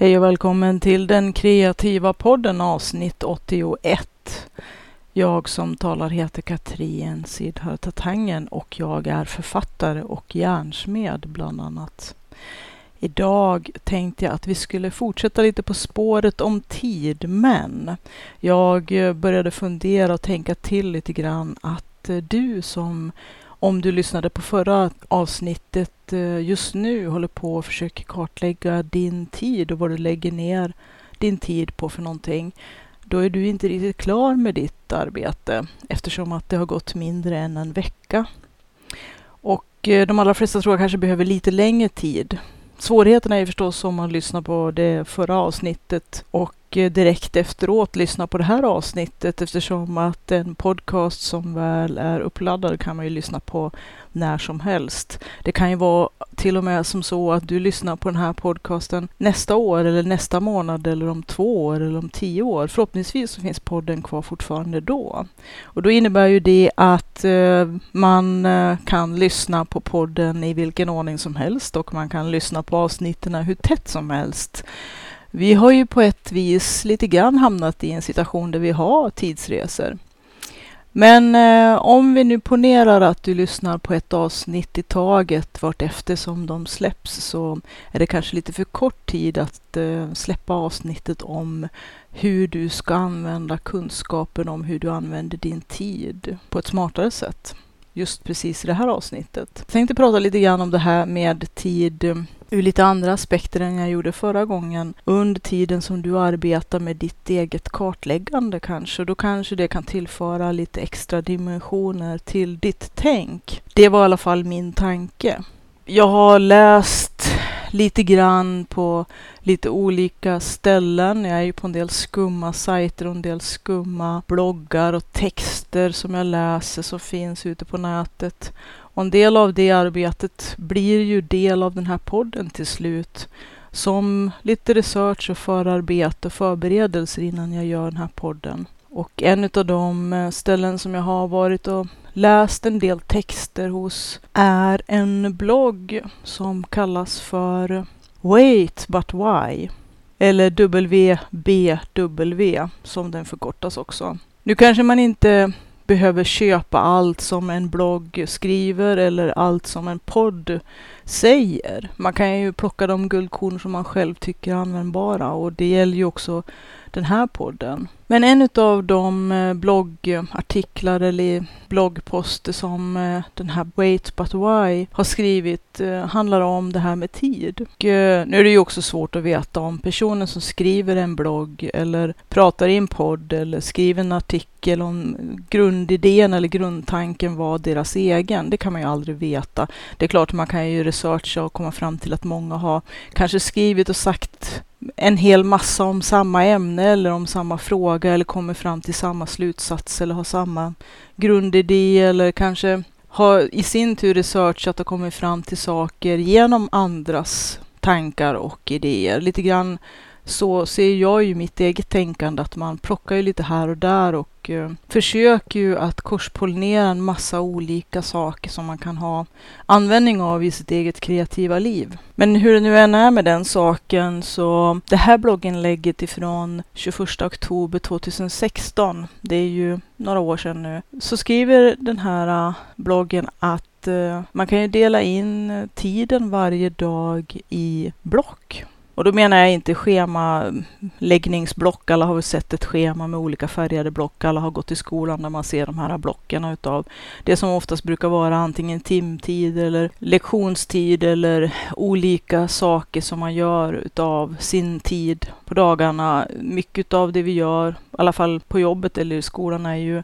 Hej och välkommen till den kreativa podden avsnitt 81. Jag som talar heter Katrin Sidhartatangen och jag är författare och järnsmed bland annat. Idag tänkte jag att vi skulle fortsätta lite på spåret om tid, men jag började fundera och tänka till lite grann att du som om du lyssnade på förra avsnittet eh, just nu håller på och försöker kartlägga din tid och vad du lägger ner din tid på för någonting. Då är du inte riktigt klar med ditt arbete eftersom att det har gått mindre än en vecka. Och eh, de allra flesta tror jag kanske behöver lite längre tid. Svårigheterna är förstås om man lyssnar på det förra avsnittet och Eh, direkt efteråt lyssna på det här avsnittet eftersom att en podcast som väl är uppladdad kan man ju lyssna på när som helst. Det kan ju vara till och med som så att du lyssnar på den här podcasten nästa år eller nästa månad eller om två år eller om tio år. Förhoppningsvis så finns podden kvar fortfarande då. Och då innebär ju det att eh, man eh, kan lyssna på podden i vilken ordning som helst och man kan lyssna på avsnitten hur tätt som helst. Vi har ju på ett vis lite grann hamnat i en situation där vi har tidsresor. Men eh, om vi nu ponerar att du lyssnar på ett avsnitt i taget vart efter som de släpps så är det kanske lite för kort tid att eh, släppa avsnittet om hur du ska använda kunskapen om hur du använder din tid på ett smartare sätt. Just precis i det här avsnittet. Jag tänkte prata lite grann om det här med tid eh, ur lite andra aspekter än jag gjorde förra gången. Under tiden som du arbetar med ditt eget kartläggande kanske. Då kanske det kan tillföra lite extra dimensioner till ditt tänk. Det var i alla fall min tanke. Jag har läst lite grann på lite olika ställen. Jag är ju på en del skumma sajter och en del skumma bloggar och texter som jag läser som finns ute på nätet. Och en del av det arbetet blir ju del av den här podden till slut. Som lite research och förarbete och förberedelser innan jag gör den här podden. Och en av de eh, ställen som jag har varit och läst en del texter hos är en blogg som kallas för Wait But Why. Eller WBW som den förkortas också. Nu kanske man inte behöver köpa allt som en blogg skriver eller allt som en podd säger. Man kan ju plocka de guldkorn som man själv tycker är användbara och det gäller ju också den här podden. Men en av de eh, bloggartiklar eller bloggposter som eh, den här Wait But Why har skrivit eh, handlar om det här med tid. Och nu är det ju också svårt att veta om personen som skriver en blogg eller pratar i en podd eller skriver en artikel om grundidén eller grundtanken var deras egen. Det kan man ju aldrig veta. Det är klart man kan ju researcha och komma fram till att många har kanske skrivit och sagt en hel massa om samma ämne eller om samma fråga eller kommer fram till samma slutsats eller har samma grundidé eller kanske har i sin tur researchat och kommit fram till saker genom andras tankar och idéer. Lite grann så ser jag ju mitt eget tänkande att man plockar ju lite här och där och eh, försöker ju att korspollinera en massa olika saker som man kan ha användning av i sitt eget kreativa liv. Men hur det nu än är med den saken så det här blogginlägget ifrån 21 oktober 2016, det är ju några år sedan nu, så skriver den här eh, bloggen att eh, man kan ju dela in eh, tiden varje dag i block. Och då menar jag inte schemaläggningsblock. Alla har väl sett ett schema med olika färgade block. Alla har gått i skolan där man ser de här blocken utav det som oftast brukar vara antingen timtid eller lektionstid eller olika saker som man gör utav sin tid på dagarna. Mycket av det vi gör, i alla fall på jobbet eller i skolan, är ju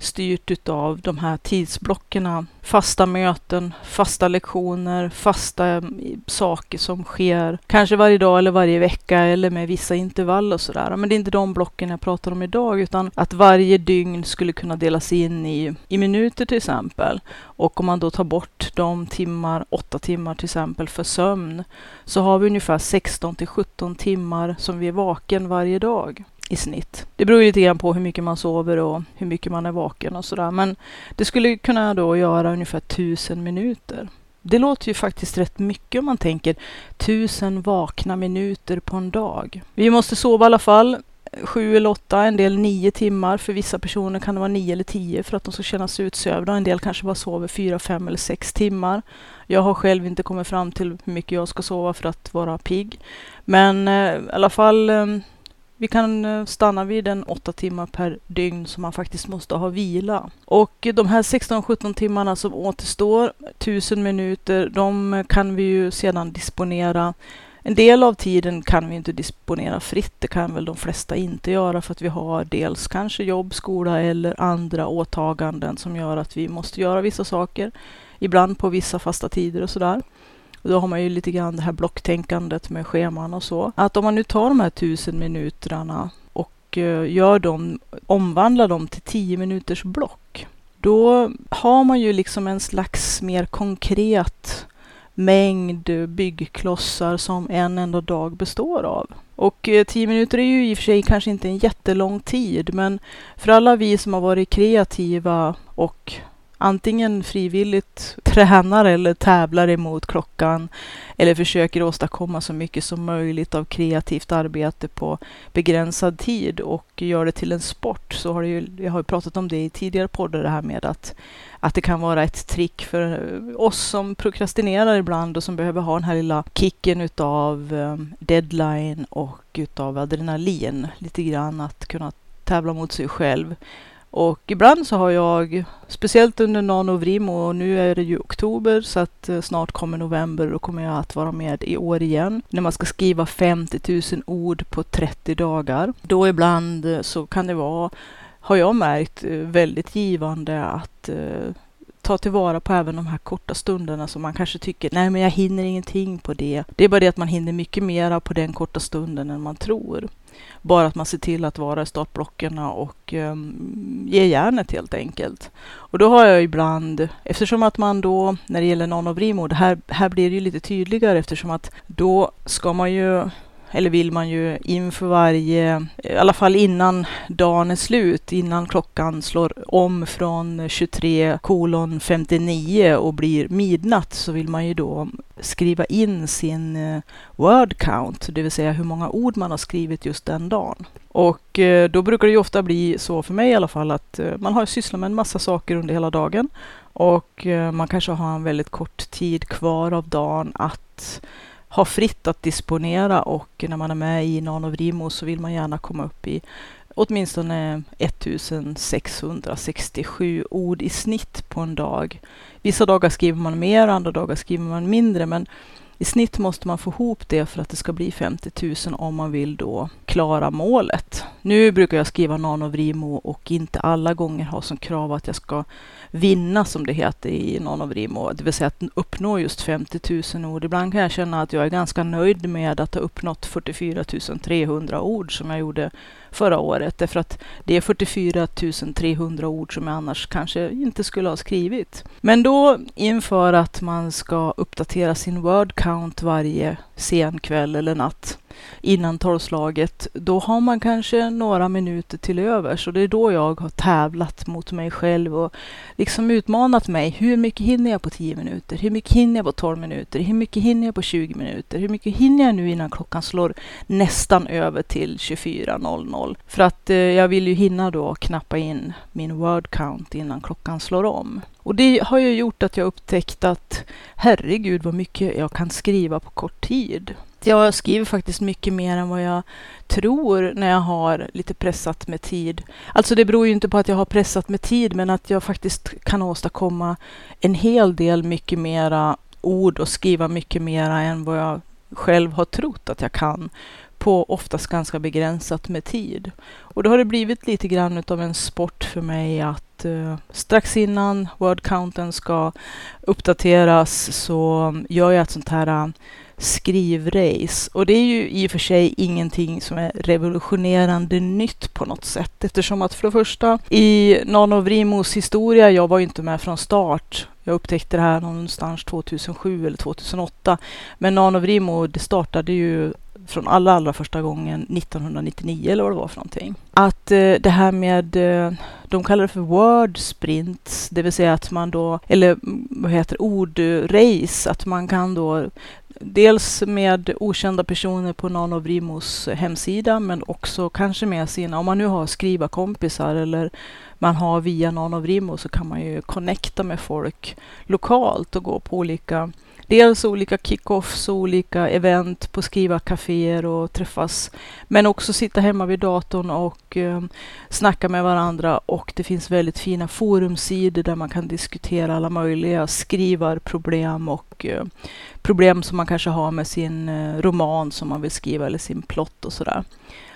styrt utav de här tidsblockerna. Fasta möten, fasta lektioner, fasta eh, saker som sker kanske varje dag eller varje vecka eller med vissa intervall och sådär. Men det är inte de blocken jag pratar om idag utan att varje dygn skulle kunna delas in i, i minuter till exempel. Och om man då tar bort de timmar, åtta timmar till exempel för sömn så har vi ungefär 16 till 17 timmar som vi är vaken varje dag i snitt. Det beror lite grann på hur mycket man sover och hur mycket man är vaken och sådär. Men det skulle kunna då göra ungefär tusen minuter. Det låter ju faktiskt rätt mycket om man tänker tusen vakna minuter på en dag. Vi måste sova i alla fall sju eller åtta, en del nio timmar. För vissa personer kan det vara nio eller tio för att de ska känna sig utsövda. En del kanske bara sover fyra, fem eller sex timmar. Jag har själv inte kommit fram till hur mycket jag ska sova för att vara pigg. Men eh, i alla fall, eh, vi kan eh, stanna vid en åtta timmar per dygn som man faktiskt måste ha vila. Och de här 16-17 timmarna som återstår, tusen minuter, de kan vi ju sedan disponera en del av tiden kan vi inte disponera fritt. Det kan väl de flesta inte göra för att vi har dels kanske jobb, skola eller andra åtaganden som gör att vi måste göra vissa saker. Ibland på vissa fasta tider och sådär. Och då har man ju lite grann det här blocktänkandet med scheman och så. Att om man nu tar de här tusen minuterna och eh, gör dem, omvandlar dem till tio minuters block. Då har man ju liksom en slags mer konkret mängd byggklossar som en enda dag består av. Och eh, tio minuter är ju i och för sig kanske inte en jättelång tid, men för alla vi som har varit kreativa och antingen frivilligt tränar eller tävlar emot klockan eller försöker åstadkomma så mycket som möjligt av kreativt arbete på begränsad tid och gör det till en sport så har det ju, jag har pratat om det i tidigare poddar det här med att, att det kan vara ett trick för oss som prokrastinerar ibland och som behöver ha den här lilla kicken utav ehm, deadline och utav adrenalin lite grann att kunna tävla mot sig själv och ibland så har jag, speciellt under Nanovrimo, och nu är det ju oktober så att eh, snart kommer november och då kommer jag att vara med i år igen. När man ska skriva 50 000 ord på 30 dagar. Då ibland eh, så kan det vara, har jag märkt, eh, väldigt givande att ta tillvara på även de här korta stunderna som man kanske tycker, nej men jag hinner ingenting på det. Det är bara det att man hinner mycket mera på den korta stunden än man tror. Bara att man ser till att vara i startblocken och um, ge järnet helt enkelt. Och då har jag ibland, eftersom att man då, när det gäller nanovrimo, det här, här blir det ju lite tydligare eftersom att då ska man ju eller vill man ju inför varje, i alla fall innan dagen är slut, innan klockan slår om från 23 kolon 59 och blir midnatt, så vill man ju då skriva in sin eh, word count, det vill säga hur många ord man har skrivit just den dagen. Och eh, då brukar det ju ofta bli så för mig i alla fall att eh, man har sysslat med en massa saker under hela dagen och man kanske har en väldigt kort tid kvar av dagen att ha fritt att disponera och när man är med i Nanovrimo så vill man gärna komma upp i åtminstone 1667 ord i snitt på en dag. Vissa dagar skriver man mer, andra dagar skriver man mindre, men i snitt måste man få ihop det för att det ska bli 50 000 om man vill då klara målet. Nu brukar jag skriva nanovrimo och inte alla gånger ha som krav att jag ska vinna som det heter i nanovrimo, det vill säga att uppnå just 50 000 ord. Ibland kan jag känna att jag är ganska nöjd med att ha uppnått 44 300 ord som jag gjorde förra året, därför att det är 44 300 ord som jag annars kanske inte skulle ha skrivit. Men då inför att man ska uppdatera sin word count varje sen kväll eller natt innan tolvslaget, då har man kanske några minuter till över. Så det är då jag har tävlat mot mig själv och liksom utmanat mig. Hur mycket hinner jag på 10 minuter? Hur mycket hinner jag på 12 minuter? Hur mycket hinner jag på 20 minuter? Hur mycket hinner jag nu innan klockan slår nästan över till 24.00? För att eh, jag vill ju hinna då knappa in min word count innan klockan slår om. Och det har ju gjort att jag upptäckt att herregud vad mycket jag kan skriva på kort tid. Jag skriver faktiskt mycket mer än vad jag tror när jag har lite pressat med tid. Alltså det beror ju inte på att jag har pressat med tid, men att jag faktiskt kan åstadkomma en hel del mycket mera ord och skriva mycket mera än vad jag själv har trott att jag kan på oftast ganska begränsat med tid. Och då har det blivit lite grann av en sport för mig att uh, strax innan wordcounten ska uppdateras så mm, gör jag ett sånt här uh, skrivrace. Och det är ju i och för sig ingenting som är revolutionerande nytt på något sätt eftersom att för det första i Nanovrimos historia, jag var ju inte med från start. Jag upptäckte det här någonstans 2007 eller 2008. Men Nanovrimo, det startade ju från allra, allra första gången 1999 eller vad det var för någonting. Att eh, det här med eh, De kallar det för word sprints, det vill säga att man då, eller mm, vad heter ordrace, eh, att man kan då dels med okända personer på Nanovrimos hemsida, men också kanske med sina, om man nu har skrivarkompisar eller man har via Nanovrimo så kan man ju connecta med folk lokalt och gå på olika dels olika kick-offs och olika event på skrivarkaféer och träffas. Men också sitta hemma vid datorn och eh, snacka med varandra och det finns väldigt fina forumsidor där man kan diskutera alla möjliga skrivarproblem och eh, problem som man kanske har med sin eh, roman som man vill skriva eller sin plott och sådär.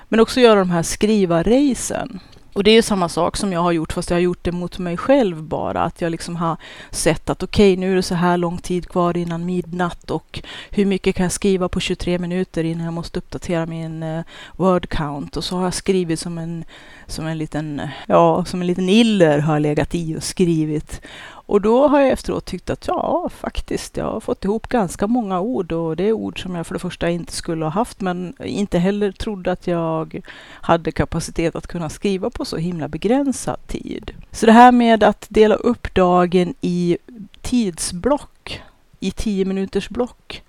Men också göra de här skrivarracen. Och det är ju samma sak som jag har gjort, fast jag har gjort det mot mig själv bara. Att jag liksom har sett att okej, okay, nu är det så här lång tid kvar innan midnatt och hur mycket kan jag skriva på 23 minuter innan jag måste uppdatera min uh, word count? Och så har jag skrivit som en, som en liten, ja, som en liten iller har jag legat i och skrivit. Och då har jag efteråt tyckt att ja, faktiskt, jag har fått ihop ganska många ord och det är ord som jag för det första inte skulle ha haft, men inte heller trodde att jag hade kapacitet att kunna skriva på så himla begränsad tid. Så det här med att dela upp dagen i tidsblock, i tio minuters block,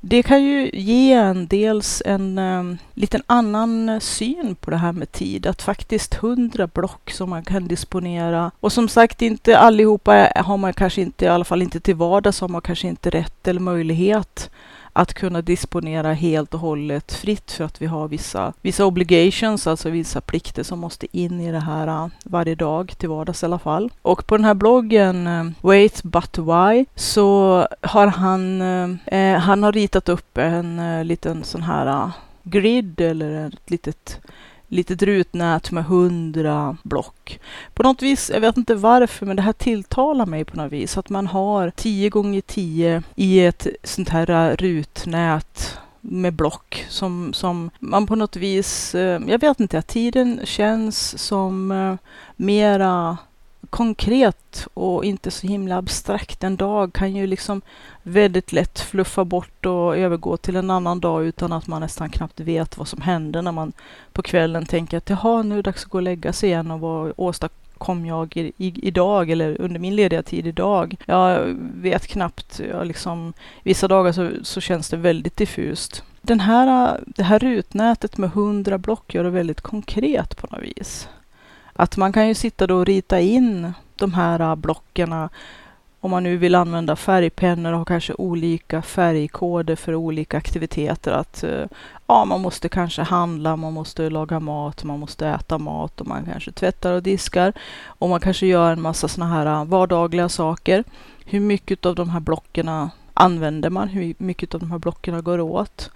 det kan ju ge en dels en um, liten annan syn på det här med tid. Att faktiskt hundra block som man kan disponera. Och som sagt, inte allihopa har man kanske inte, i alla fall inte till vardags, har man kanske inte rätt eller möjlighet att kunna disponera helt och hållet fritt för att vi har vissa, vissa obligations, alltså vissa plikter som måste in i det här äh, varje dag till vardags i alla fall. Och på den här bloggen äh, Wait But Why så har han, äh, eh, han har ritat upp en liten sån här grid eller ett litet litet rutnät med hundra block. På något vis, jag vet inte varför, men det här tilltalar mig på något vis. Att man har 10 gånger 10 i ett sånt här rutnät med block som, som man på något vis, eh, jag vet inte, tiden känns som eh, mera konkret och inte så himla abstrakt. En dag kan ju liksom väldigt lätt fluffa bort och övergå till en annan dag utan att man nästan knappt vet vad som händer när man på kvällen tänker att jaha, nu är det dags att gå och lägga sig igen och vad åstadkom jag i, i, idag eller under min lediga tid idag? Jag vet knappt. Jag liksom, vissa dagar så, så känns det väldigt diffust. Den här, det här rutnätet med hundra block gör det väldigt konkret på något vis. Att man kan ju sitta då och rita in de här äh, blocken om man nu vill använda färgpennor och har kanske olika färgkoder för olika aktiviteter. Att äh, ja, man måste kanske handla, man måste laga mat, man måste äta mat och man kanske tvättar och diskar. Och man kanske gör en massa sådana här äh, vardagliga saker. Hur mycket av de här blockerna använder man? Hur mycket av de här blockerna går åt?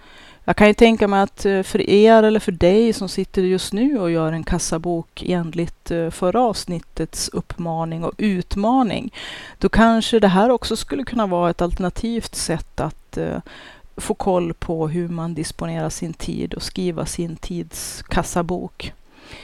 Jag kan ju tänka mig att eh, för er eller för dig som sitter just nu och gör en kassabok enligt eh, förra avsnittets uppmaning och utmaning, då kanske det här också skulle kunna vara ett alternativt sätt att eh, få koll på hur man disponerar sin tid och skriva sin tids kassabok.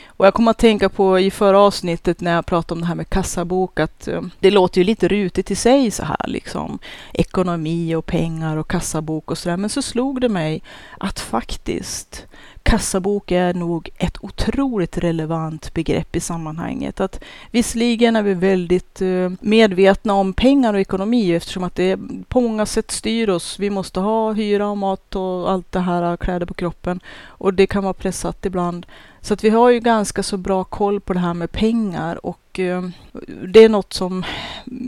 Och jag kommer att tänka på i förra avsnittet när jag pratade om det här med kassabok att eh, det låter ju lite rutigt i sig så här liksom. Ekonomi och pengar och kassabok och sådär. Men så slog det mig att faktiskt kassabok är nog ett otroligt relevant begrepp i sammanhanget. Att visserligen är vi väldigt eh, medvetna om pengar och ekonomi eftersom att det på många sätt styr oss. Vi måste ha hyra och mat och allt det här, eh, kläder på kroppen. Och det kan vara pressat ibland. Så att vi har ju ganska så bra koll på det här med pengar och Eh, det är något som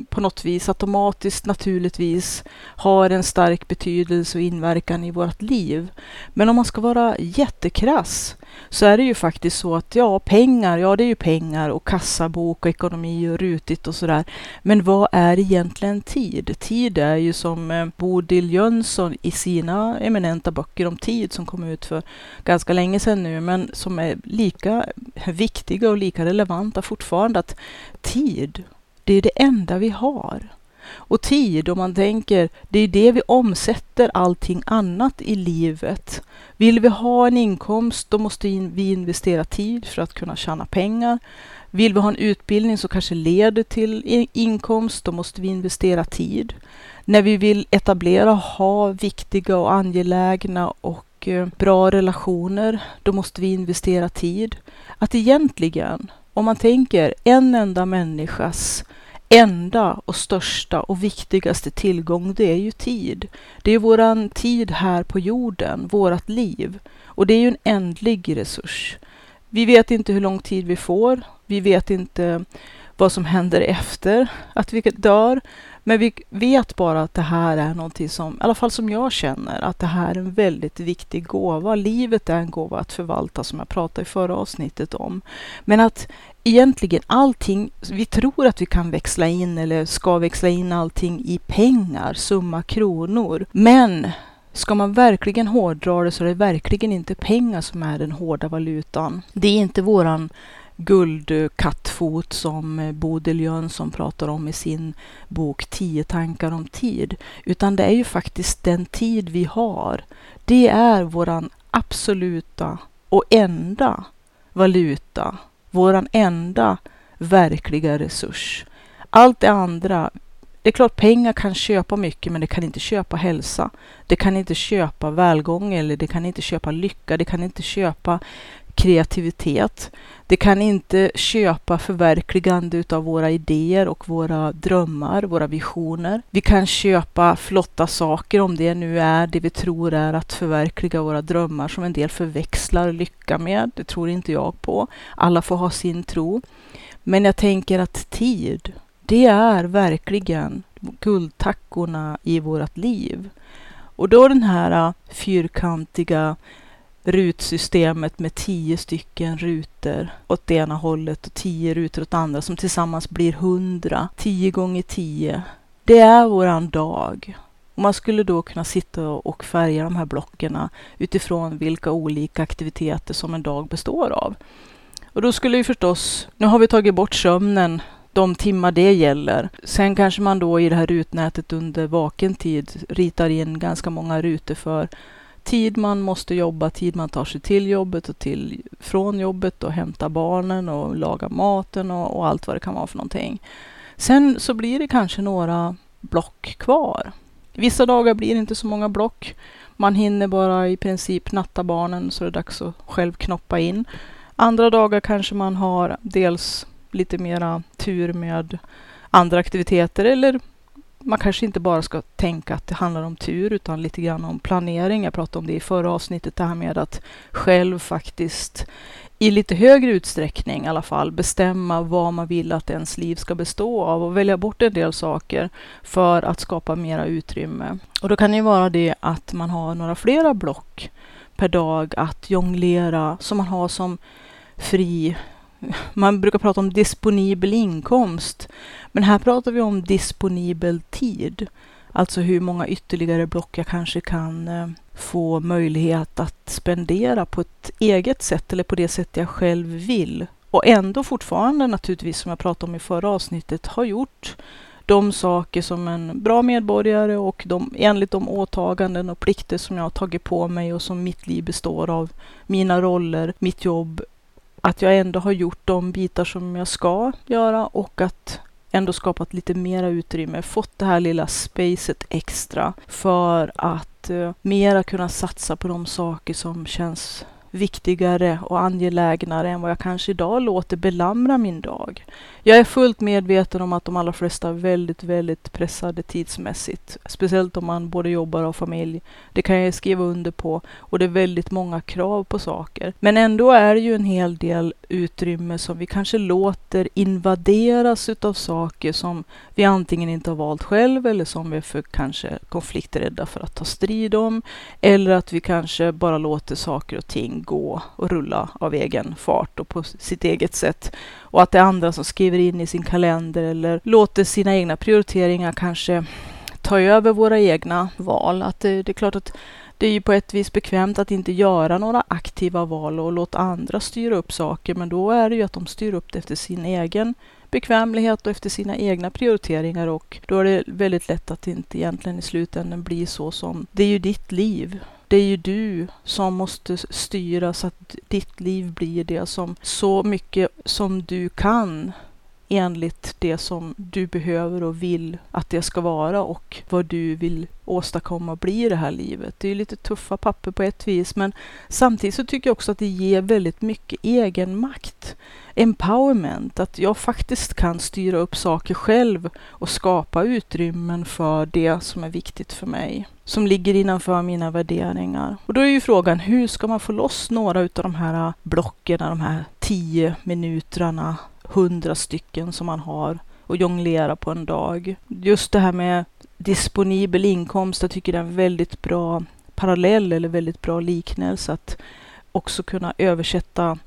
på något vis automatiskt naturligtvis har en stark betydelse och inverkan i vårt liv. Men om man ska vara jättekrass så är det ju faktiskt så att ja, pengar, ja det är ju pengar och kassabok och ekonomi och rutigt och sådär. Men vad är egentligen tid? Tid är ju som eh, Bodil Jönsson i sina eminenta böcker om tid som kom ut för ganska länge sedan nu, men som är lika viktiga och lika relevanta fortfarande. Att tid, det är det enda vi har. Och tid, om man tänker, det är det vi omsätter allting annat i livet. Vill vi ha en inkomst, då måste vi investera tid för att kunna tjäna pengar. Vill vi ha en utbildning som kanske leder till inkomst, då måste vi investera tid. När vi vill etablera och ha viktiga och angelägna och eh, bra relationer, då måste vi investera tid. Att egentligen om man tänker en enda människas enda och största och viktigaste tillgång, det är ju tid. Det är våran tid här på jorden, vårat liv. Och det är ju en ändlig resurs. Vi vet inte hur lång tid vi får. Vi vet inte vad som händer efter att vi dör. Men vi vet bara att det här är någonting som, i alla fall som jag känner, att det här är en väldigt viktig gåva. Livet är en gåva att förvalta som jag pratade i förra avsnittet om. Men att egentligen allting, vi tror att vi kan växla in eller ska växla in allting i pengar, summa kronor. Men Ska man verkligen hårdra det så är det verkligen inte pengar som är den hårda valutan. Det är inte våran guldkattfot som eh, Bodil Jönsson pratar om i sin bok Tio tankar om tid. Utan det är ju faktiskt den tid vi har. Det är våran absoluta och enda valuta. Våran enda verkliga resurs. Allt det andra det är klart pengar kan köpa mycket men det kan inte köpa hälsa. Det kan inte köpa välgång eller det kan inte köpa lycka. Det kan inte köpa kreativitet. Det kan inte köpa förverkligande utav våra idéer och våra drömmar, våra visioner. Vi kan köpa flotta saker om det nu är det vi tror är att förverkliga våra drömmar som en del förväxlar lycka med. Det tror inte jag på. Alla får ha sin tro. Men jag tänker att tid, det är verkligen guldtackorna i vårt liv. Och då den här fyrkantiga rutsystemet med tio stycken rutor åt det ena hållet och tio rutor åt andra som tillsammans blir hundra. Tio gånger tio. Det är våran dag. Och man skulle då kunna sitta och färga de här blocken utifrån vilka olika aktiviteter som en dag består av. Och då skulle vi förstås, nu har vi tagit bort sömnen de timmar det gäller. Sen kanske man då i det här rutnätet under vaken tid ritar in ganska många rutor för tid man måste jobba, tid man tar sig till jobbet och till från jobbet och hämta barnen och laga maten och, och allt vad det kan vara för någonting. Sen så blir det kanske några block kvar. Vissa dagar blir det inte så många block. Man hinner bara i princip natta barnen så det är dags att själv knoppa in. Andra dagar kanske man har dels lite mera tur med andra aktiviteter eller man kanske inte bara ska tänka att det handlar om tur utan lite grann om planering. Jag pratade om det i förra avsnittet, det här med att själv faktiskt i lite högre utsträckning i alla fall bestämma vad man vill att ens liv ska bestå av och välja bort en del saker för att skapa mera utrymme. Och då kan det ju vara det att man har några flera block per dag att jonglera som man har som fri man brukar prata om disponibel inkomst, men här pratar vi om disponibel tid. Alltså hur många ytterligare block jag kanske kan eh, få möjlighet att spendera på ett eget sätt eller på det sätt jag själv vill. Och ändå fortfarande naturligtvis, som jag pratade om i förra avsnittet, har gjort de saker som en bra medborgare och de, enligt de åtaganden och plikter som jag har tagit på mig och som mitt liv består av. Mina roller, mitt jobb, att jag ändå har gjort de bitar som jag ska göra och att ändå skapat lite mera utrymme, fått det här lilla spacet extra för att eh, mera kunna satsa på de saker som känns viktigare och angelägnare än vad jag kanske idag låter belamra min dag. Jag är fullt medveten om att de allra flesta är väldigt, väldigt pressade tidsmässigt. Speciellt om man både jobbar och familj. Det kan jag skriva under på. Och det är väldigt många krav på saker. Men ändå är det ju en hel del utrymme som vi kanske låter invaderas utav saker som vi antingen inte har valt själv eller som vi är för kanske konflikträdda för att ta strid om. Eller att vi kanske bara låter saker och ting gå och rulla av egen fart och på sitt eget sätt. Och att det är andra som skriver in i sin kalender eller låter sina egna prioriteringar kanske ta över våra egna val. Att det, det är klart att det är ju på ett vis bekvämt att inte göra några aktiva val och låta andra styra upp saker. Men då är det ju att de styr upp det efter sin egen bekvämlighet och efter sina egna prioriteringar och då är det väldigt lätt att det inte egentligen i slutändan blir så som det är ju ditt liv det är ju du som måste styra så att ditt liv blir det som så mycket som du kan enligt det som du behöver och vill att det ska vara och vad du vill åstadkomma och bli i det här livet. Det är lite tuffa papper på ett vis, men samtidigt så tycker jag också att det ger väldigt mycket egenmakt. Empowerment, att jag faktiskt kan styra upp saker själv och skapa utrymmen för det som är viktigt för mig som ligger innanför mina värderingar. Och då är ju frågan, hur ska man få loss några av de här blocken, de här tio minuterna, hundra stycken som man har och jonglera på en dag. Just det här med disponibel inkomst, jag tycker det är en väldigt bra parallell eller väldigt bra liknelse att också kunna översätta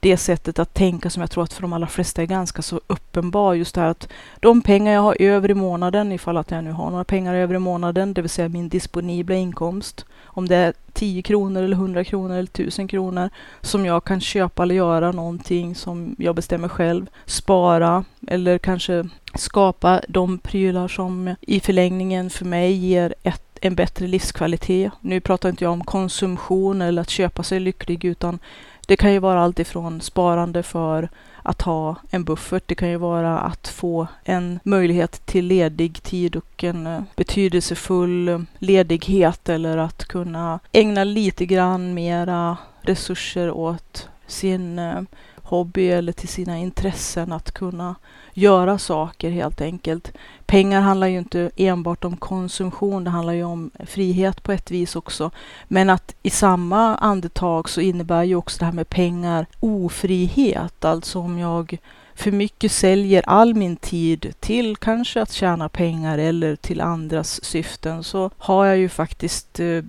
det sättet att tänka som jag tror att för de allra flesta är ganska så uppenbar. Just det här att de pengar jag har över i månaden, ifall att jag nu har några pengar över i månaden, det vill säga min disponibla inkomst, om det är 10 kronor eller 100 kronor eller 1000 kronor som jag kan köpa eller göra någonting som jag bestämmer själv, spara eller kanske skapa de prylar som i förlängningen för mig ger ett en bättre livskvalitet. Nu pratar inte jag om konsumtion eller att köpa sig lycklig utan det kan ju vara allt ifrån sparande för att ha en buffert. Det kan ju vara att få en möjlighet till ledig tid och en eh, betydelsefull eh, ledighet eller att kunna ägna lite grann mera resurser åt sin eh, hobby eller till sina intressen att kunna göra saker helt enkelt. Pengar handlar ju inte enbart om konsumtion, det handlar ju om frihet på ett vis också. Men att i samma andetag så innebär ju också det här med pengar ofrihet, alltså om jag för mycket säljer all min tid till kanske att tjäna pengar eller till andras syften så har jag ju faktiskt, eh,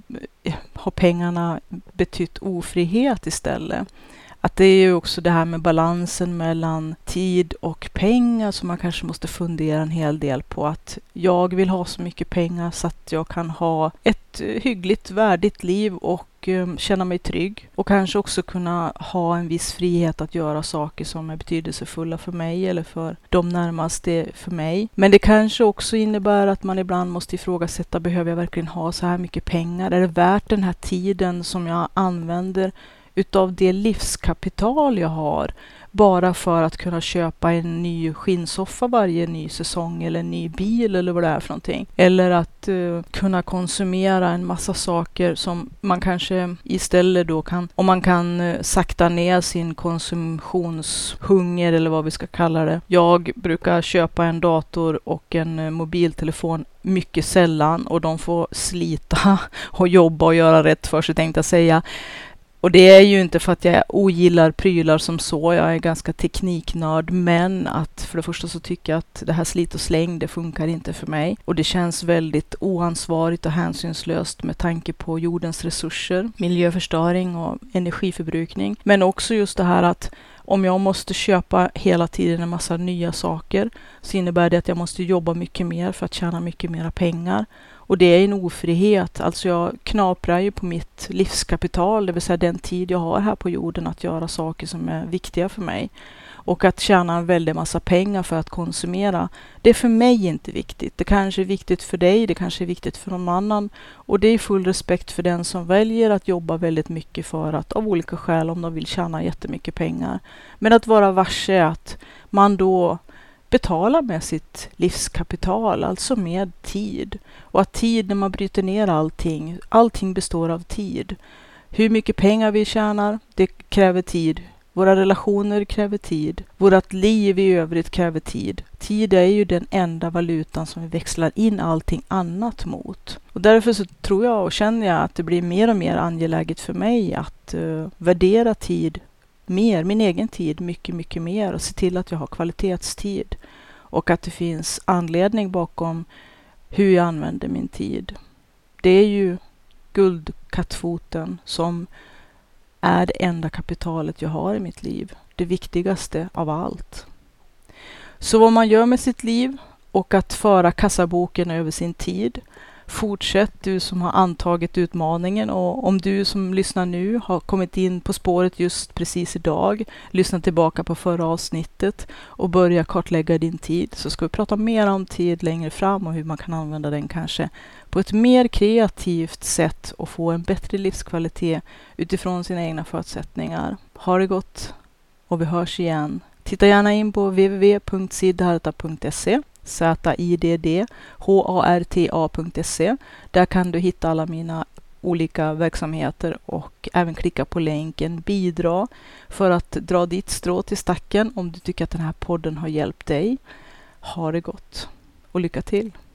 har pengarna betytt ofrihet istället att det är ju också det här med balansen mellan tid och pengar som man kanske måste fundera en hel del på. Att jag vill ha så mycket pengar så att jag kan ha ett eh, hyggligt, värdigt liv och ehm, känna mig trygg. Och kanske också kunna ha en viss frihet att göra saker som är betydelsefulla för mig eller för de närmaste för mig. Men det kanske också innebär att man ibland måste ifrågasätta, behöver jag verkligen ha så här mycket pengar? Är det värt den här tiden som jag använder utav det livskapital jag har bara för att kunna köpa en ny skinnsoffa varje ny säsong eller en ny bil eller vad det är för någonting. Eller att uh, kunna konsumera en massa saker som man kanske istället då kan, om man kan uh, sakta ner sin konsumtionshunger eller vad vi ska kalla det. Jag brukar köpa en dator och en uh, mobiltelefon mycket sällan och de får slita och jobba och göra rätt för sig tänkte jag säga. Och det är ju inte för att jag ogillar prylar som så, jag är ganska tekniknörd, men att för det första så tycker jag att det här slit och släng, det funkar inte för mig. Och det känns väldigt oansvarigt och hänsynslöst med tanke på jordens resurser, miljöförstöring och energiförbrukning. Men också just det här att om jag måste köpa hela tiden en massa nya saker så innebär det att jag måste jobba mycket mer för att tjäna mycket mera pengar. Och det är en ofrihet. Alltså jag knaprar ju på mitt livskapital, det vill säga den tid jag har här på jorden att göra saker som är viktiga för mig. Och att tjäna en väldig massa pengar för att konsumera, det är för mig inte viktigt. Det kanske är viktigt för dig, det kanske är viktigt för någon annan. Och det är full respekt för den som väljer att jobba väldigt mycket för att, av olika skäl, om de vill tjäna jättemycket pengar. Men att vara varse att man då betala med sitt livskapital, alltså med tid. Och att tid, när man bryter ner allting, allting består av tid. Hur mycket pengar vi tjänar, det kräver tid. Våra relationer kräver tid. Vårt liv i övrigt kräver tid. Tid är ju den enda valutan som vi växlar in allting annat mot. Och därför så tror jag och känner jag att det blir mer och mer angeläget för mig att uh, värdera tid mer, min egen tid mycket, mycket mer och se till att jag har kvalitetstid och att det finns anledning bakom hur jag använder min tid. Det är ju guldkattfoten som är det enda kapitalet jag har i mitt liv. Det viktigaste av allt. Så vad man gör med sitt liv och att föra kassaboken över sin tid Fortsätt du som har antagit utmaningen och om du som lyssnar nu har kommit in på spåret just precis idag, lyssna tillbaka på förra avsnittet och börja kartlägga din tid så ska vi prata mer om tid längre fram och hur man kan använda den kanske på ett mer kreativt sätt och få en bättre livskvalitet utifrån sina egna förutsättningar. Ha det gott och vi hörs igen Titta gärna in på www.siddharta.se ziddharta.se. Där kan du hitta alla mina olika verksamheter och även klicka på länken bidra för att dra ditt strå till stacken om du tycker att den här podden har hjälpt dig. Ha det gott och lycka till!